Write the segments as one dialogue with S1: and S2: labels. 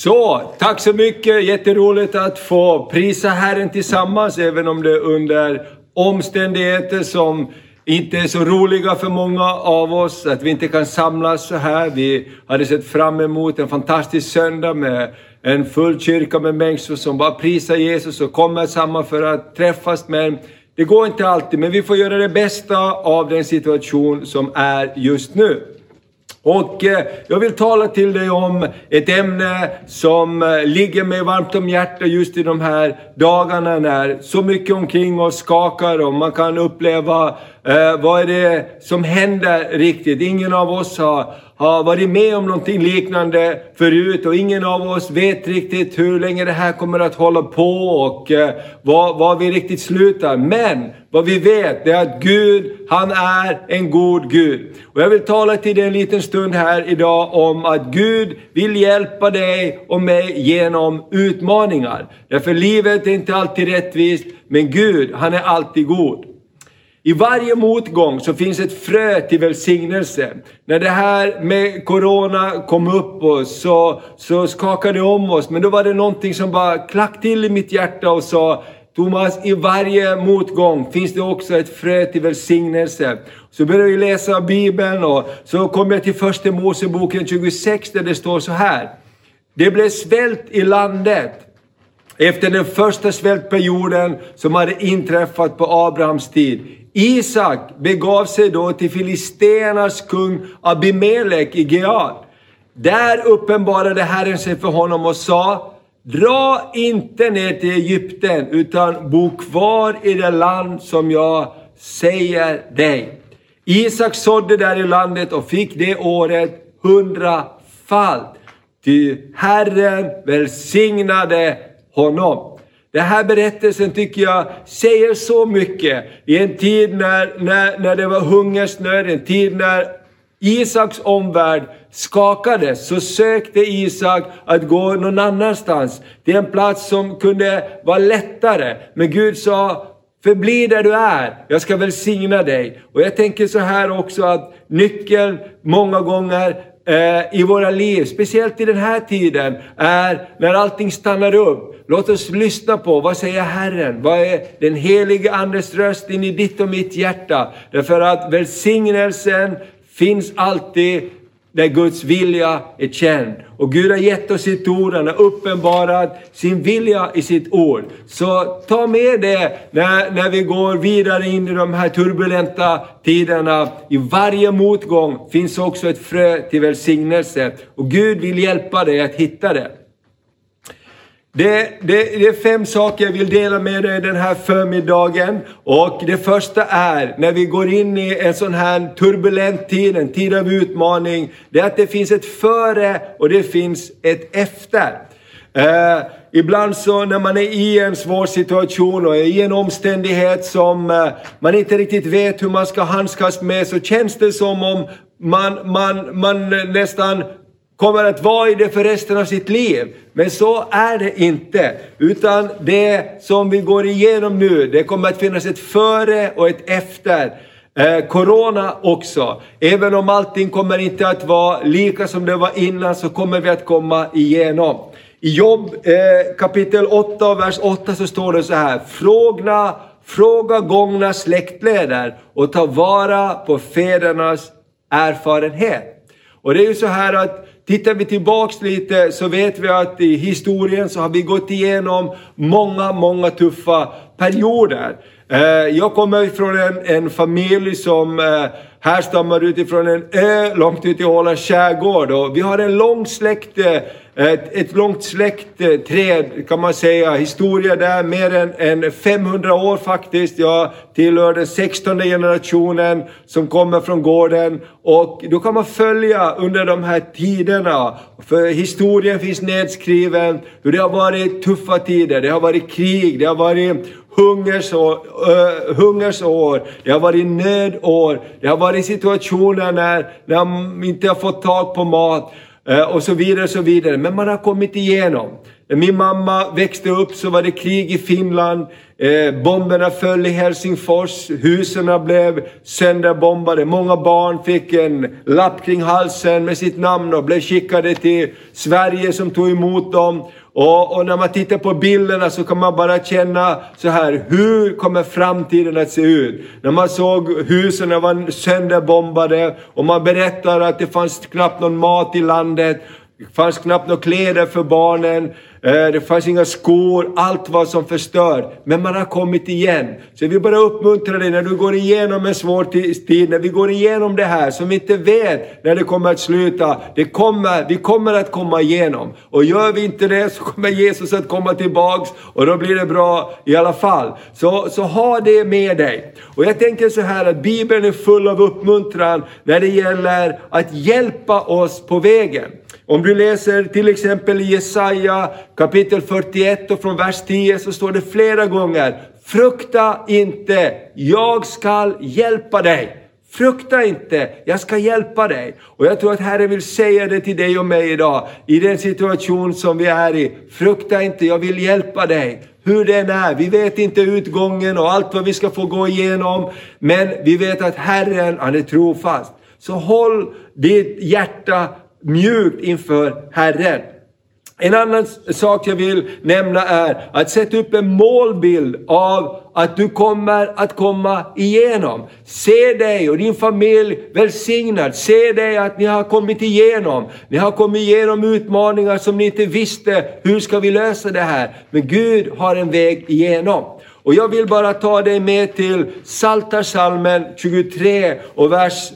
S1: Så, tack så mycket. Jätteroligt att få prisa Herren tillsammans, även om det är under omständigheter som inte är så roliga för många av oss, att vi inte kan samlas så här. Vi hade sett fram emot en fantastisk söndag med en full kyrka med människor som bara prisar Jesus och kommer samman för att träffas. Men det går inte alltid, men vi får göra det bästa av den situation som är just nu. Och eh, jag vill tala till dig om ett ämne som eh, ligger mig varmt om hjärtat just i de här dagarna när så mycket omkring oss skakar och man kan uppleva eh, vad är det som händer riktigt. Ingen av oss har har varit med om någonting liknande förut och ingen av oss vet riktigt hur länge det här kommer att hålla på och eh, var, var vi riktigt slutar. Men vad vi vet är att Gud, han är en god Gud. Och jag vill tala till dig en liten stund här idag om att Gud vill hjälpa dig och mig genom utmaningar. Därför livet är inte alltid rättvist, men Gud, han är alltid god. I varje motgång så finns ett frö till välsignelse. När det här med Corona kom upp oss så, så skakade det om oss. Men då var det någonting som bara klack till i mitt hjärta och sa Thomas, i varje motgång finns det också ett frö till välsignelse. Så började jag läsa Bibeln och så kom jag till första Moseboken 26 där det står så här. Det blev svält i landet efter den första svältperioden som hade inträffat på Abrahams tid. Isak begav sig då till Filisternas kung Abimelek i Gead. Där uppenbarade Herren sig för honom och sa Dra inte ner till Egypten utan bo kvar i det land som jag säger dig. Isak sådde där i landet och fick det året hundrafalt. Ty Herren välsignade honom. Den här berättelsen tycker jag säger så mycket. I en tid när, när, när det var hungersnöd, en tid när Isaks omvärld skakades, så sökte Isak att gå någon annanstans. Till en plats som kunde vara lättare. Men Gud sa, förbli där du är, jag ska välsigna dig. Och jag tänker så här också att nyckeln många gånger eh, i våra liv, speciellt i den här tiden, är när allting stannar upp. Låt oss lyssna på vad säger Herren? Vad är den helige Andes röst in i ditt och mitt hjärta? Därför att välsignelsen finns alltid där Guds vilja är känd. Och Gud har gett oss sitt ord, han har uppenbarat sin vilja i sitt ord. Så ta med det när, när vi går vidare in i de här turbulenta tiderna. I varje motgång finns också ett frö till välsignelse. Och Gud vill hjälpa dig att hitta det. Det, det, det, är fem saker jag vill dela med dig den här förmiddagen. Och det första är, när vi går in i en sån här turbulent tid, en tid av utmaning, det är att det finns ett före och det finns ett efter. Eh, ibland så när man är i en svår situation och är i en omständighet som eh, man inte riktigt vet hur man ska handskas med så känns det som om man, man, man nästan kommer att vara i det för resten av sitt liv. Men så är det inte. Utan det som vi går igenom nu, det kommer att finnas ett före och ett efter. Eh, corona också. Även om allting kommer inte att vara lika som det var innan så kommer vi att komma igenom. I Jobb eh, kapitel 8 vers 8 så står det så här. Fråga, fråga gångna släktleder och ta vara på fädernas erfarenhet. Och det är ju så här att Tittar vi tillbaks lite så vet vi att i historien så har vi gått igenom många, många tuffa perioder. Eh, jag kommer från en, en familj som eh, härstammar utifrån en ö långt ute i Ålands skärgård. Och vi har en lång släkt eh, ett, ett långt släktträd kan man säga, historia där, mer än, än 500 år faktiskt. Jag tillhör den 16 generationen som kommer från gården. Och då kan man följa under de här tiderna, för historien finns nedskriven, hur det har varit tuffa tider, det har varit krig, det har varit hungersår, uh, hungersår, det har varit nödår, det har varit situationer när, när man inte har fått tag på mat. Och så vidare, och så vidare. Men man har kommit igenom. När min mamma växte upp så var det krig i Finland. Eh, bomberna föll i Helsingfors, husen blev sönderbombade. Många barn fick en lapp kring halsen med sitt namn och blev skickade till Sverige som tog emot dem. Och, och, när man tittar på bilderna så kan man bara känna så här, hur kommer framtiden att se ut? När man såg husen var sönderbombade och man berättar att det fanns knappt någon mat i landet. Det fanns knappt några kläder för barnen. Eh, det fanns inga skor, allt var som förstört. Men man har kommit igen. Så jag vill bara uppmuntra dig när du går igenom en svår tid, när vi går igenom det här som vi inte vet när det kommer att sluta. Det kommer, vi kommer att komma igenom. Och gör vi inte det så kommer Jesus att komma tillbaks och då blir det bra i alla fall. Så, så ha det med dig. Och jag tänker så här att Bibeln är full av uppmuntran när det gäller att hjälpa oss på vägen. Om du läser till exempel i Jesaja kapitel 41 och från vers 10 så står det flera gånger Frukta inte, jag skall hjälpa dig. Frukta inte, jag ska hjälpa dig. Och jag tror att Herren vill säga det till dig och mig idag, i den situation som vi är i. Frukta inte, jag vill hjälpa dig. Hur den är, vi vet inte utgången och allt vad vi ska få gå igenom. Men vi vet att Herren, han är trofast. Så håll ditt hjärta mjukt inför Herren. En annan sak jag vill nämna är att sätta upp en målbild av att du kommer att komma igenom. Se dig och din familj välsignad. Se dig att ni har kommit igenom. Ni har kommit igenom utmaningar som ni inte visste. Hur ska vi lösa det här? Men Gud har en väg igenom. Och jag vill bara ta dig med till Psaltarpsalmen 23 och vers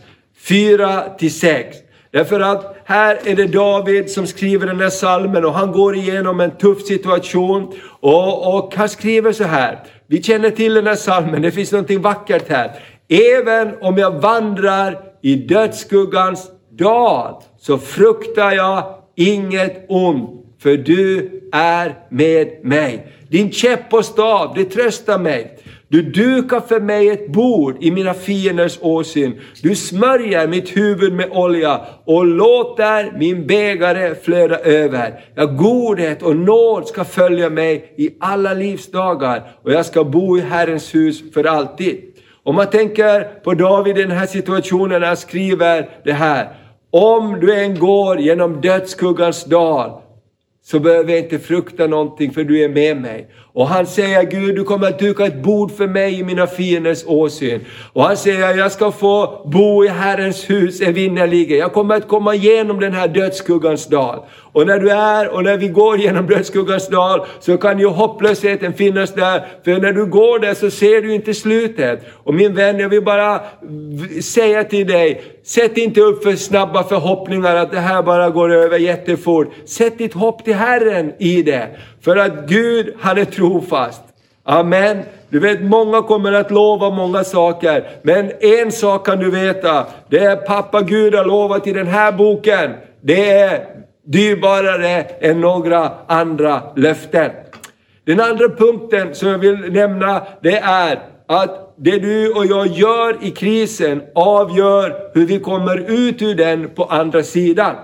S1: 4 till 6. Därför att här är det David som skriver den här salmen och han går igenom en tuff situation. Och, och han skriver så här, vi känner till den här salmen, det finns någonting vackert här. Även om jag vandrar i dödsskuggans dal så fruktar jag inget ont, för du är med mig. Din käpp och stav, det tröstar mig. Du dukar för mig ett bord i mina fienders åsyn. Du smörjer mitt huvud med olja och låter min bägare flöda över. Ja, godhet och nåd ska följa mig i alla livsdagar och jag ska bo i Herrens hus för alltid. Om man tänker på David i den här situationen när han skriver det här. Om du än går genom dödsskuggans dal så behöver jag inte frukta någonting för du är med mig. Och han säger Gud, du kommer att duka ett bord för mig i mina fienders åsyn. Och han säger, jag ska få bo i Herrens hus evinnerligen. Jag kommer att komma igenom den här dödsskuggans dal. Och när du är och när vi går genom dödsskuggans dal så kan ju hopplösheten finnas där. För när du går där så ser du inte slutet. Och min vän, jag vill bara säga till dig, sätt inte upp för snabba förhoppningar att det här bara går över jättefort. Sätt ditt hopp till Herren i det. För att Gud, han är trofast. Amen. Du vet, många kommer att lova många saker. Men en sak kan du veta. Det är pappa Gud har lovat i den här boken. Det är dyrbarare än några andra löften. Den andra punkten som jag vill nämna, det är att det du och jag gör i krisen avgör hur vi kommer ut ur den på andra sidan.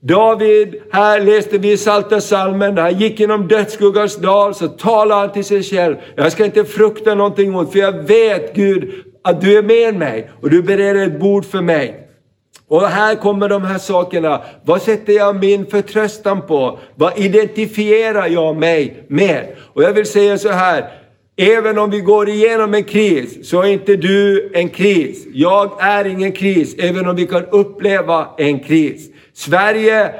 S1: David, här läste vi i Psaltarpsalmen, när han gick genom dödsskuggans dal så talade han till sig själv. Jag ska inte frukta någonting ont för jag vet Gud att du är med mig och du bereder ett bord för mig. Och här kommer de här sakerna. Vad sätter jag min förtröstan på? Vad identifierar jag mig med? Och jag vill säga så här. Även om vi går igenom en kris så är inte du en kris. Jag är ingen kris, även om vi kan uppleva en kris. Sverige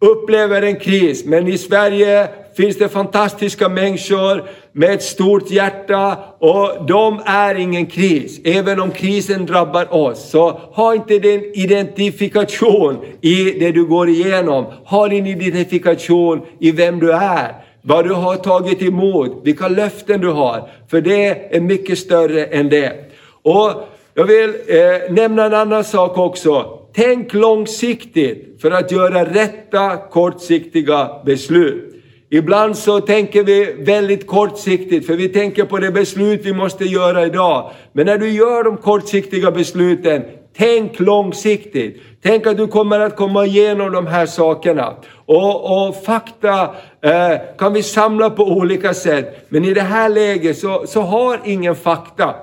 S1: upplever en kris, men i Sverige finns det fantastiska människor med ett stort hjärta och de är ingen kris. Även om krisen drabbar oss, så ha inte din identifikation i det du går igenom. Ha din identifikation i vem du är, vad du har tagit emot, vilka löften du har. För det är mycket större än det. Och jag vill eh, nämna en annan sak också. Tänk långsiktigt för att göra rätta kortsiktiga beslut. Ibland så tänker vi väldigt kortsiktigt, för vi tänker på det beslut vi måste göra idag. Men när du gör de kortsiktiga besluten, tänk långsiktigt. Tänk att du kommer att komma igenom de här sakerna. Och, och fakta eh, kan vi samla på olika sätt. Men i det här läget så, så har ingen fakta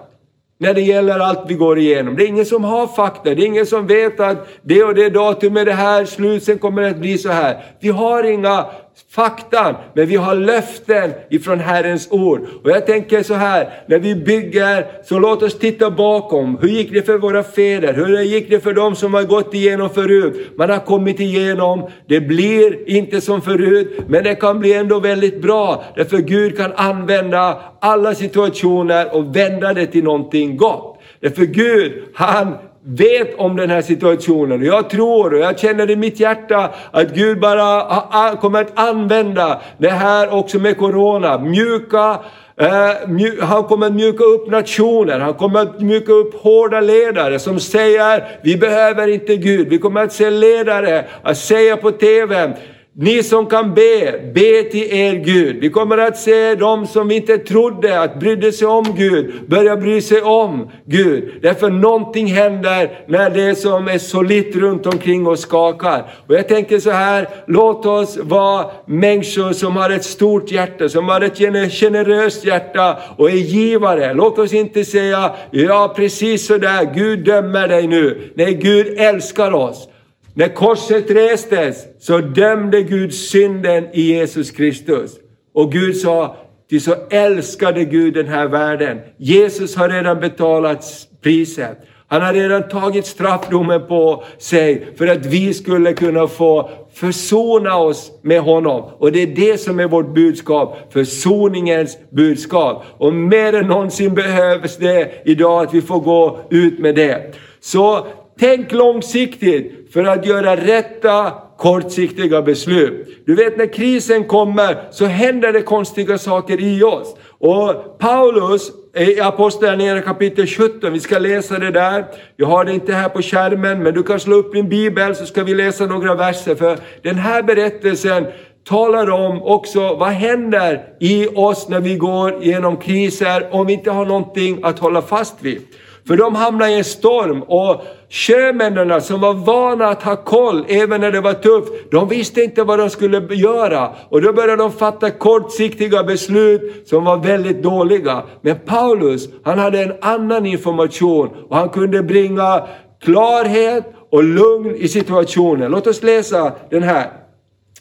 S1: när det gäller allt vi går igenom. Det är ingen som har fakta, det är ingen som vet att det och det datumet är det här slut, sen kommer det att bli så här. Vi har inga faktan, men vi har löften ifrån Herrens ord. Och jag tänker så här, när vi bygger, så låt oss titta bakom. Hur gick det för våra fäder? Hur gick det för dem som har gått igenom förut? Man har kommit igenom, det blir inte som förut, men det kan bli ändå väldigt bra. Därför Gud kan använda alla situationer och vända det till någonting gott. Därför Gud, han vet om den här situationen. Och jag tror och jag känner i mitt hjärta att Gud bara kommer att använda det här också med Corona. Mjuka eh, han kommer att mjuka upp nationer, han kommer att mjuka upp hårda ledare som säger vi behöver inte Gud. Vi kommer att se ledare att säga på TV ni som kan be, be till er Gud. Vi kommer att se de som inte trodde att brydde sig om Gud, börja bry sig om Gud. Därför någonting händer när det som är solitt runt omkring oss skakar. Och jag tänker så här, låt oss vara människor som har ett stort hjärta, som har ett generöst hjärta och är givare. Låt oss inte säga, ja precis så där, Gud dömer dig nu. Nej, Gud älskar oss. När korset restes så dömde Gud synden i Jesus Kristus. Och Gud sa, ty så älskade Gud den här världen. Jesus har redan betalat priset. Han har redan tagit straffdomen på sig för att vi skulle kunna få försona oss med honom. Och det är det som är vårt budskap, försoningens budskap. Och mer än någonsin behövs det idag att vi får gå ut med det. Så tänk långsiktigt för att göra rätta kortsiktiga beslut. Du vet när krisen kommer så händer det konstiga saker i oss. Och Paulus i Apostlagärningarna kapitel 17, vi ska läsa det där. Jag har det inte här på skärmen, men du kan slå upp din bibel så ska vi läsa några verser. För den här berättelsen talar om också vad händer i oss när vi går genom kriser om vi inte har någonting att hålla fast vid. För de hamnade i en storm och sjömännen som var vana att ha koll även när det var tufft, de visste inte vad de skulle göra. Och då började de fatta kortsiktiga beslut som var väldigt dåliga. Men Paulus, han hade en annan information och han kunde bringa klarhet och lugn i situationen. Låt oss läsa den här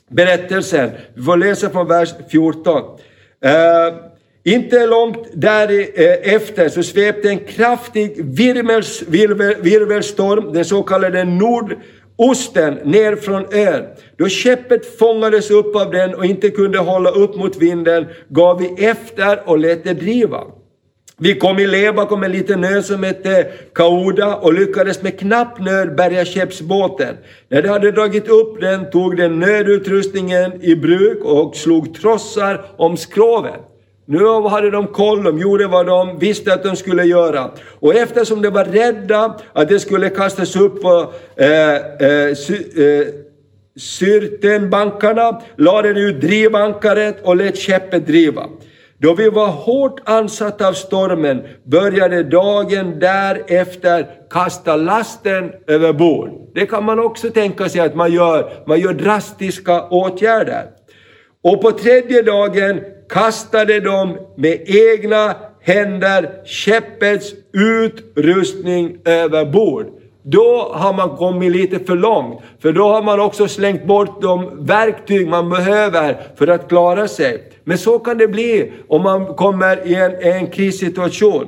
S1: berättelsen. Vi får läsa från vers 14. Uh, eh, inte långt därefter eh, så svepte en kraftig virvels, virvel, virvelstorm, den så kallade nordosten, ner från ön. Då skeppet fångades upp av den och inte kunde hålla upp mot vinden gav vi efter och lät det driva. Vi kom i lä bakom en liten ö som hette Kauda och lyckades med knapp nöd bärga skeppsbåten. När de hade dragit upp den tog den nödutrustningen i bruk och slog trossar om skrovet. Nu hade de koll, de gjorde vad de visste att de skulle göra. Och eftersom de var rädda att det skulle kastas upp på eh, eh, sy, eh, Syrtenbankarna lade de ut drivankaret och lät skeppet driva. Då vi var hårt ansatta av stormen började dagen därefter kasta lasten över bord. Det kan man också tänka sig att man gör, man gör drastiska åtgärder. Och på tredje dagen kastade de med egna händer skeppets utrustning över bord. Då har man kommit lite för långt, för då har man också slängt bort de verktyg man behöver för att klara sig. Men så kan det bli om man kommer i en, en krissituation.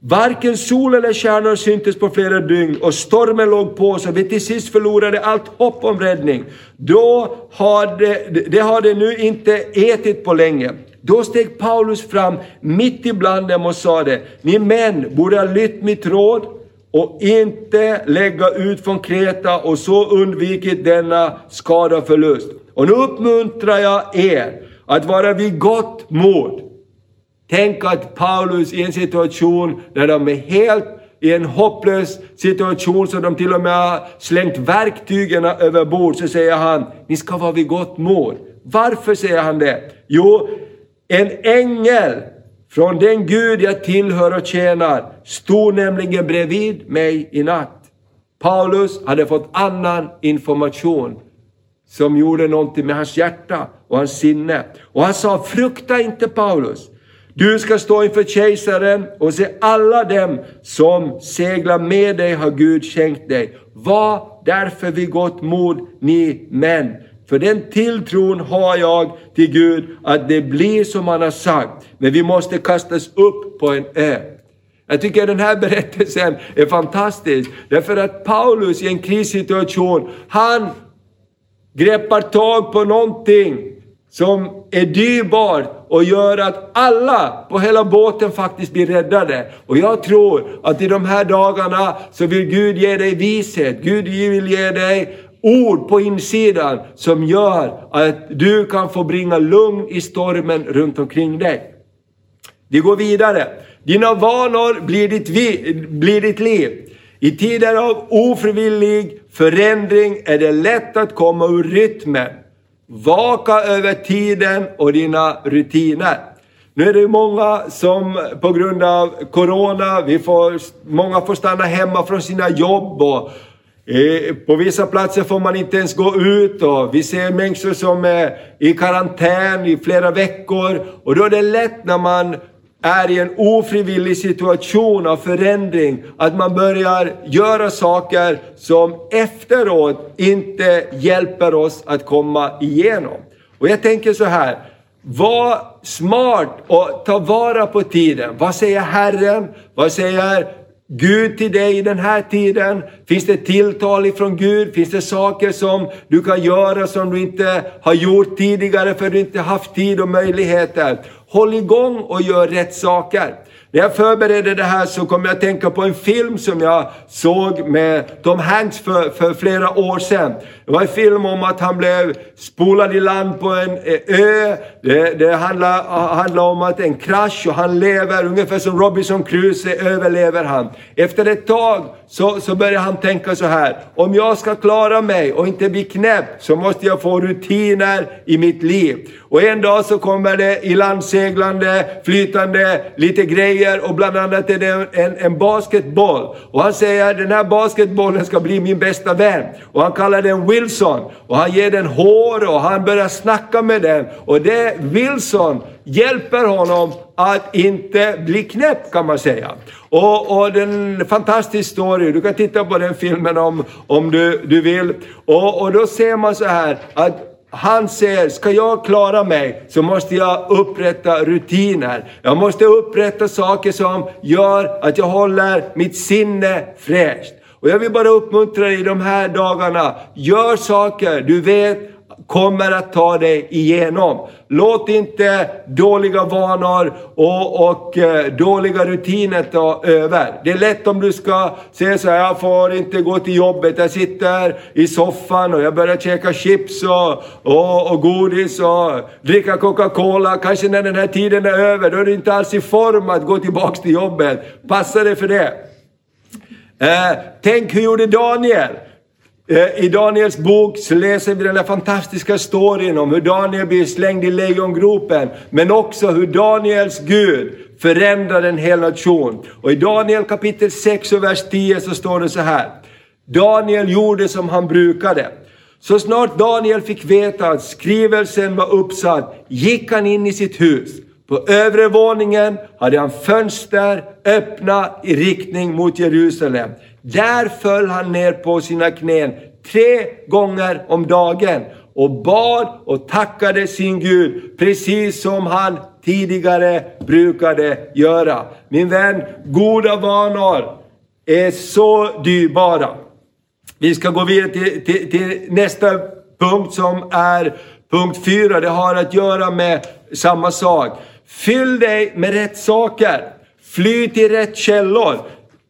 S1: Varken sol eller stjärnor syntes på flera dygn och stormen låg på så vi till sist förlorade allt hopp om räddning. Då hade, det hade nu inte ätit på länge. Då steg Paulus fram mitt ibland dem och sade, ni män borde ha lytt mitt råd och inte lägga ut från Kreta och så undvikit denna skada och förlust. Och nu uppmuntrar jag er att vara vid gott mod. Tänk att Paulus i en situation där de är helt i en hopplös situation så de till och med har slängt verktygen över bord så säger han, ni ska vara vid gott mod. Varför säger han det? Jo, en ängel från den Gud jag tillhör och tjänar stod nämligen bredvid mig i natt. Paulus hade fått annan information som gjorde någonting med hans hjärta och hans sinne. Och han sa, frukta inte Paulus. Du ska stå inför kejsaren och se alla dem som seglar med dig har Gud skänkt dig. Var därför vid gott mod ni män. För den tilltron har jag till Gud att det blir som han har sagt. Men vi måste kastas upp på en ö. Jag tycker den här berättelsen är fantastisk. Därför att Paulus i en krissituation, han greppar tag på någonting som är dyrbart och gör att alla på hela båten faktiskt blir räddade. Och jag tror att i de här dagarna så vill Gud ge dig vishet. Gud vill ge dig ord på insidan som gör att du kan få bringa lugn i stormen runt omkring dig. Vi går vidare. Dina vanor blir ditt, blir ditt liv. I tider av ofrivillig förändring är det lätt att komma ur rytmen. Vaka över tiden och dina rutiner. Nu är det många som på grund av Corona, vi får, många får stanna hemma från sina jobb och på vissa platser får man inte ens gå ut och vi ser människor som är i karantän i flera veckor och då är det lätt när man är i en ofrivillig situation av förändring, att man börjar göra saker som efteråt inte hjälper oss att komma igenom. Och jag tänker så här, var smart och ta vara på tiden. Vad säger Herren? Vad säger Gud till dig i den här tiden? Finns det tilltal ifrån Gud? Finns det saker som du kan göra som du inte har gjort tidigare för att du inte haft tid och möjligheter? Håll igång och gör rätt saker. När jag förberedde det här så kom jag att tänka på en film som jag såg med Tom Hanks för, för flera år sedan. Det var en film om att han blev spolad i land på en eh, ö. Det, det handlar, ah, handlar om att en krasch och han lever, ungefär som Robinson Crusoe överlever han. Efter ett tag så, så börjar han tänka så här, om jag ska klara mig och inte bli knäpp så måste jag få rutiner i mitt liv. Och en dag så kommer det i landseglande, flytande, lite grejer och bland annat är det en, en basketboll. Och han säger den här basketbollen ska bli min bästa vän. Och han kallar den Wilson. Och han ger den hår och han börjar snacka med den. Och det Wilson hjälper honom att inte bli knäpp kan man säga. Och, och den fantastisk story, du kan titta på den filmen om, om du, du vill. Och, och då ser man så här att han säger, ska jag klara mig så måste jag upprätta rutiner. Jag måste upprätta saker som gör att jag håller mitt sinne fräscht. Och jag vill bara uppmuntra dig i de här dagarna, gör saker du vet kommer att ta dig igenom. Låt inte dåliga vanor och, och eh, dåliga rutiner ta över. Det är lätt om du ska säga så här, jag får inte gå till jobbet, jag sitter i soffan och jag börjar käka chips och, och, och godis och dricka Coca-Cola. Kanske när den här tiden är över, då är du inte alls i form att gå tillbaks till jobbet. Passa dig för det. Eh, tänk hur gjorde Daniel? Eh, I Daniels bok så läser vi den där fantastiska storyn om hur Daniel blir slängd i lejongropen, men också hur Daniels Gud förändrar en hel nation. Och i Daniel kapitel 6 och vers 10 så står det så här. Daniel gjorde som han brukade. Så snart Daniel fick veta att skrivelsen var uppsatt gick han in i sitt hus. På övre våningen hade han fönster öppna i riktning mot Jerusalem. Där föll han ner på sina knän tre gånger om dagen och bad och tackade sin Gud precis som han tidigare brukade göra. Min vän, goda vanor är så dyrbara. Vi ska gå vidare till, till, till nästa punkt som är punkt fyra. Det har att göra med samma sak. Fyll dig med rätt saker. Fly till rätt källor.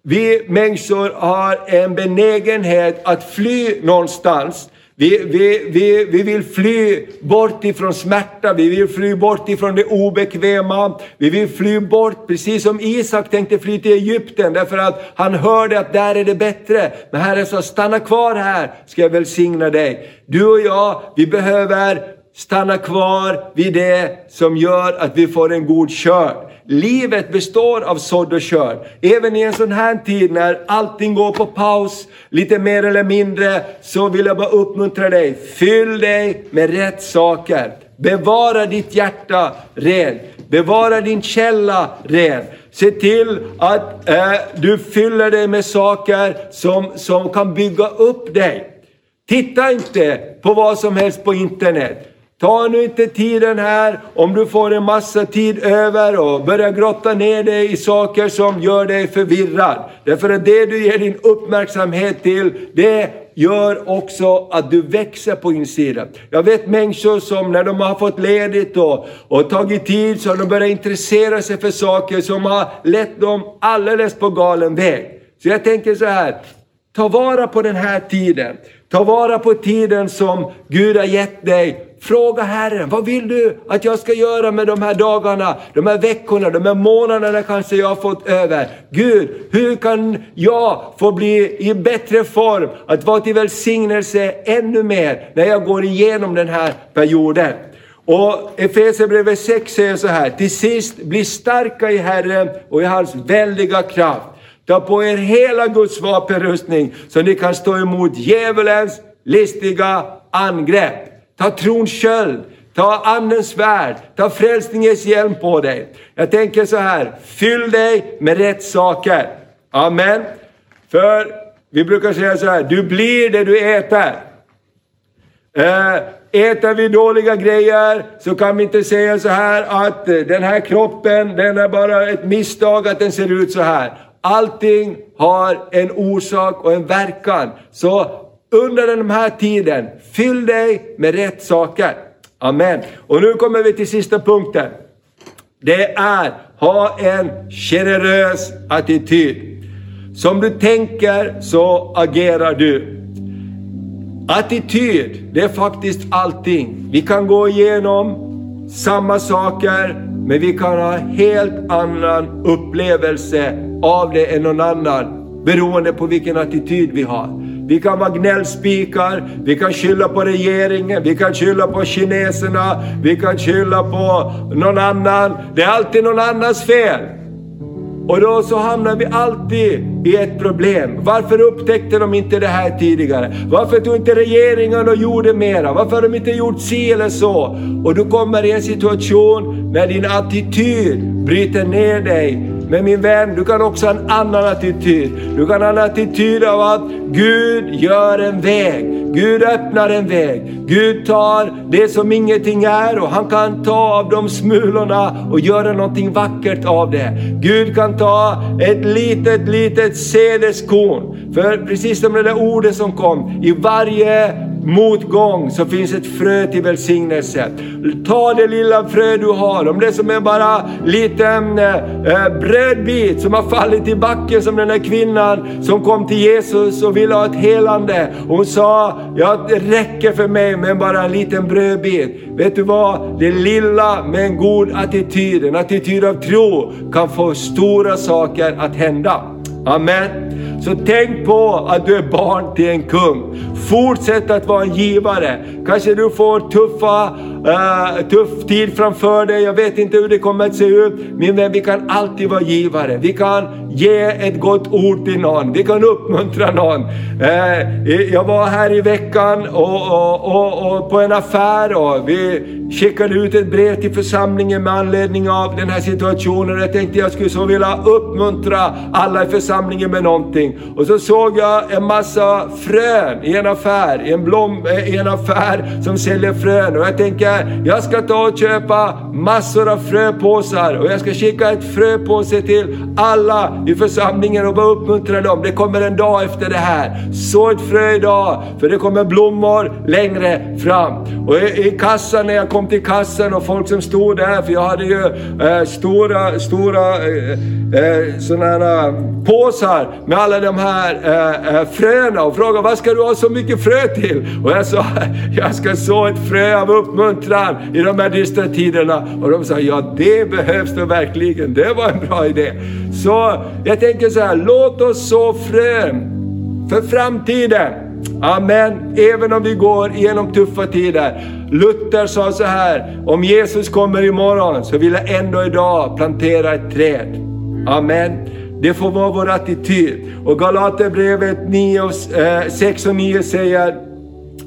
S1: Vi människor har en benägenhet att fly någonstans. Vi, vi, vi, vi vill fly bort ifrån smärta, vi vill fly bort ifrån det obekväma. Vi vill fly bort, precis som Isak tänkte fly till Egypten, därför att han hörde att där är det bättre. Men Herren sa, stanna kvar här, ska jag välsigna dig. Du och jag, vi behöver stanna kvar vid det som gör att vi får en god skörd. Livet består av sådd och skörd. Även i en sån här tid när allting går på paus, lite mer eller mindre, så vill jag bara uppmuntra dig. Fyll dig med rätt saker. Bevara ditt hjärta rent. Bevara din källa ren. Se till att eh, du fyller dig med saker som, som kan bygga upp dig. Titta inte på vad som helst på internet. Ta nu inte tiden här om du får en massa tid över och börjar grotta ner dig i saker som gör dig förvirrad. Därför att det du ger din uppmärksamhet till, det gör också att du växer på insidan. Jag vet människor som när de har fått ledigt och, och tagit tid så har de börjat intressera sig för saker som har lett dem alldeles på galen väg. Så jag tänker så här, ta vara på den här tiden. Ta vara på tiden som Gud har gett dig Fråga Herren, vad vill du att jag ska göra med de här dagarna, de här veckorna, de här månaderna kanske jag har fått över. Gud, hur kan jag få bli i bättre form, att vara till välsignelse ännu mer när jag går igenom den här perioden. Och Efesierbrevet 6 säger så här, till sist bli starka i Herren och i hans väldiga kraft. Ta på er hela Guds vapenrustning så ni kan stå emot djävulens listiga angrepp. Ta trons köld, ta andens svärd, ta frälsningens hjälm på dig. Jag tänker så här, fyll dig med rätt saker. Amen. För vi brukar säga så här, du blir det du äter. Eh, äter vi dåliga grejer så kan vi inte säga så här att eh, den här kroppen, den är bara ett misstag att den ser ut så här. Allting har en orsak och en verkan. Så under den här tiden, fyll dig med rätt saker. Amen. Och nu kommer vi till sista punkten. Det är, ha en generös attityd. Som du tänker så agerar du. Attityd, det är faktiskt allting. Vi kan gå igenom samma saker, men vi kan ha helt annan upplevelse av det än någon annan, beroende på vilken attityd vi har. Vi kan vara gnällspikar, vi kan skylla på regeringen, vi kan skylla på kineserna, vi kan skylla på någon annan. Det är alltid någon annans fel. Och då så hamnar vi alltid i ett problem. Varför upptäckte de inte det här tidigare? Varför tog inte regeringen och gjorde mera? Varför har de inte gjort si eller så? Och du kommer i en situation när din attityd bryter ner dig men min vän, du kan också ha en annan attityd. Du kan ha en attityd av att Gud gör en väg. Gud öppnar en väg. Gud tar det som ingenting är och han kan ta av de smulorna och göra någonting vackert av det. Gud kan ta ett litet, litet sädeskorn. För precis som det där ordet som kom, i varje motgång så finns ett frö till välsignelse. Ta det lilla frö du har, om det som är bara liten eh, brödbit som har fallit i backen som den där kvinnan som kom till Jesus och ville ha ett helande. Hon sa, ja det räcker för mig med bara en liten brödbit. Vet du vad? Det lilla med en god attityd, en attityd av tro kan få stora saker att hända. Amen. Så tänk på att du är barn till en kung. Fortsätt att vara en givare. Kanske du får tuffa, uh, tuff tid framför dig. Jag vet inte hur det kommer att se ut. Min vän, vi kan alltid vara givare. Vi kan ge ett gott ord till någon. Vi kan uppmuntra någon. Uh, jag var här i veckan och, och, och, och, på en affär och vi skickade ut ett brev till församlingen med anledning av den här situationen. Jag tänkte jag skulle så vilja uppmuntra alla i församlingen med någonting. Och så såg jag en massa frön i en affär, i en, blom, eh, i en affär som säljer frön. Och jag tänker, jag ska ta och köpa massor av fröpåsar och jag ska skicka ett fröpåse till alla i församlingen och bara uppmuntra dem. Det kommer en dag efter det här. Så ett frö idag, för det kommer blommor längre fram. Och i, i kassan, när jag kom till kassan och folk som stod där, för jag hade ju eh, stora, stora eh, eh, sådana eh, påsar med alla de här eh, eh, fröna och frågade vad ska du ha så mycket frö till? Och jag sa, jag ska så ett frö av uppmuntran i de här dystra tiderna. Och de sa, ja det behövs nog verkligen, det var en bra idé. Så jag tänker så här, låt oss så frön för framtiden. Amen. Även om vi går igenom tuffa tider. Luther sa så här, om Jesus kommer imorgon så vill jag ändå idag plantera ett träd. Amen. Det får vara vår attityd. Och Galaterbrevet 6 eh, och 9 säger,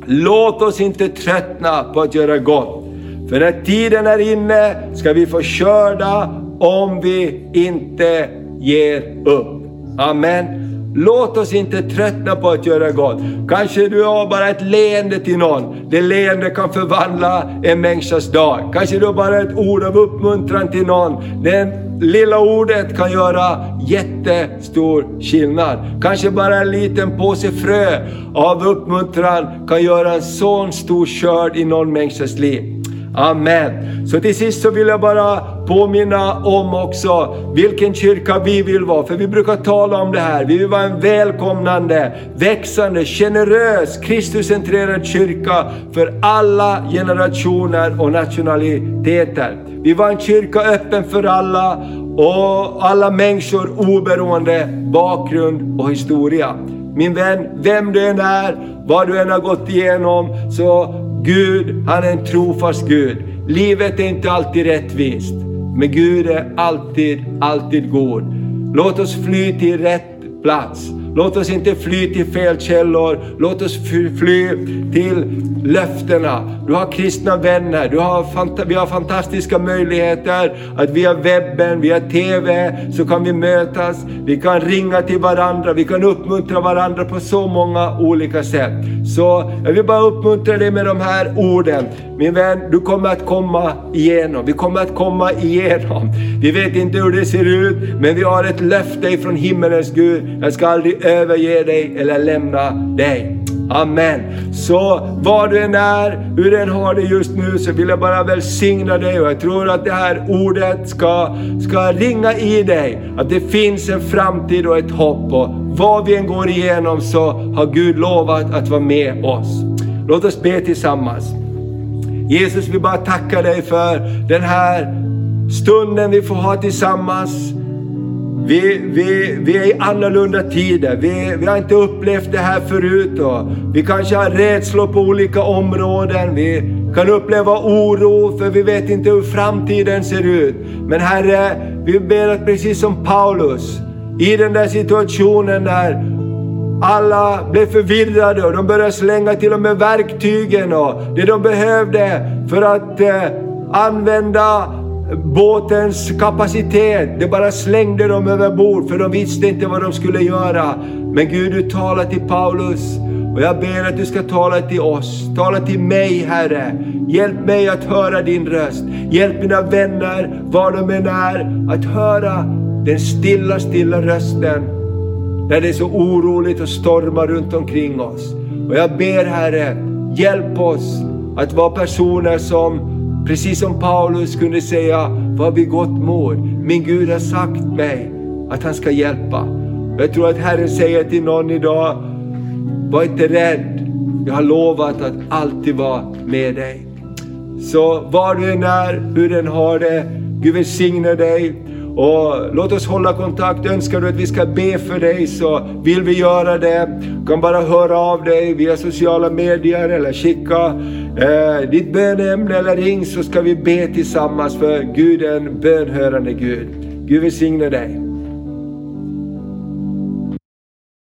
S1: låt oss inte tröttna på att göra gott. För när tiden är inne ska vi få skörda om vi inte ger upp. Amen. Låt oss inte tröttna på att göra gott. Kanske du har bara ett leende till någon. Det leende kan förvandla en människas dag. Kanske du har bara ett ord av uppmuntran till någon. Det lilla ordet kan göra jättestor skillnad. Kanske bara en liten påse frö av uppmuntran kan göra en sån stor skörd i någon människas liv. Amen. Så till sist så vill jag bara påminna om också vilken kyrka vi vill vara. För vi brukar tala om det här. Vi vill vara en välkomnande, växande, generös, Kristuscentrerad kyrka för alla generationer och nationaliteter. Vi vill vara en kyrka öppen för alla och alla människor oberoende bakgrund och historia. Min vän, vem du än är, vad du än har gått igenom, så Gud, han är en trofast Gud. Livet är inte alltid rättvist, men Gud är alltid, alltid god. Låt oss fly till rätt plats. Låt oss inte fly till fel källor. Låt oss fly till löftena. Du har kristna vänner. Du har, vi har fantastiska möjligheter att via webben, via TV, så kan vi mötas. Vi kan ringa till varandra. Vi kan uppmuntra varandra på så många olika sätt. Så jag vill bara uppmuntra dig med de här orden. Min vän, du kommer att komma igenom. Vi kommer att komma igenom. Vi vet inte hur det ser ut, men vi har ett löfte ifrån himmelens Gud. Jag ska aldrig överge dig eller lämna dig. Amen. Så var du än är, hur du än har det just nu, så vill jag bara välsigna dig och jag tror att det här ordet ska, ska ringa i dig. Att det finns en framtid och ett hopp. Och vad vi än går igenom så har Gud lovat att vara med oss. Låt oss be tillsammans. Jesus, vi bara tackar dig för den här stunden vi får ha tillsammans. Vi, vi, vi är i annorlunda tider. Vi, vi har inte upplevt det här förut. Och vi kanske har rädslor på olika områden. Vi kan uppleva oro för vi vet inte hur framtiden ser ut. Men Herre, vi ber att precis som Paulus, i den där situationen där alla blev förvirrade och de började slänga till och med verktygen och det de behövde för att eh, använda båtens kapacitet. Det bara slängde dem över bord för de visste inte vad de skulle göra. Men Gud, du talar till Paulus och jag ber att du ska tala till oss. Tala till mig Herre. Hjälp mig att höra din röst. Hjälp mina vänner, var de än är, att höra den stilla, stilla rösten. När det är så oroligt och stormar runt omkring oss. Och jag ber Herre, hjälp oss att vara personer som Precis som Paulus kunde säga, vad gott mod. Min Gud har sagt mig att han ska hjälpa. Jag tror att Herren säger till någon idag, var inte rädd. Jag har lovat att alltid vara med dig. Så var du än är, hur den har det, Gud välsigne dig. Och låt oss hålla kontakt. Önskar du att vi ska be för dig så vill vi göra det. Du kan bara höra av dig via sociala medier eller skicka eh, ditt bönämne eller ring så ska vi be tillsammans för Gud är en bönhörande Gud. Gud välsigne dig.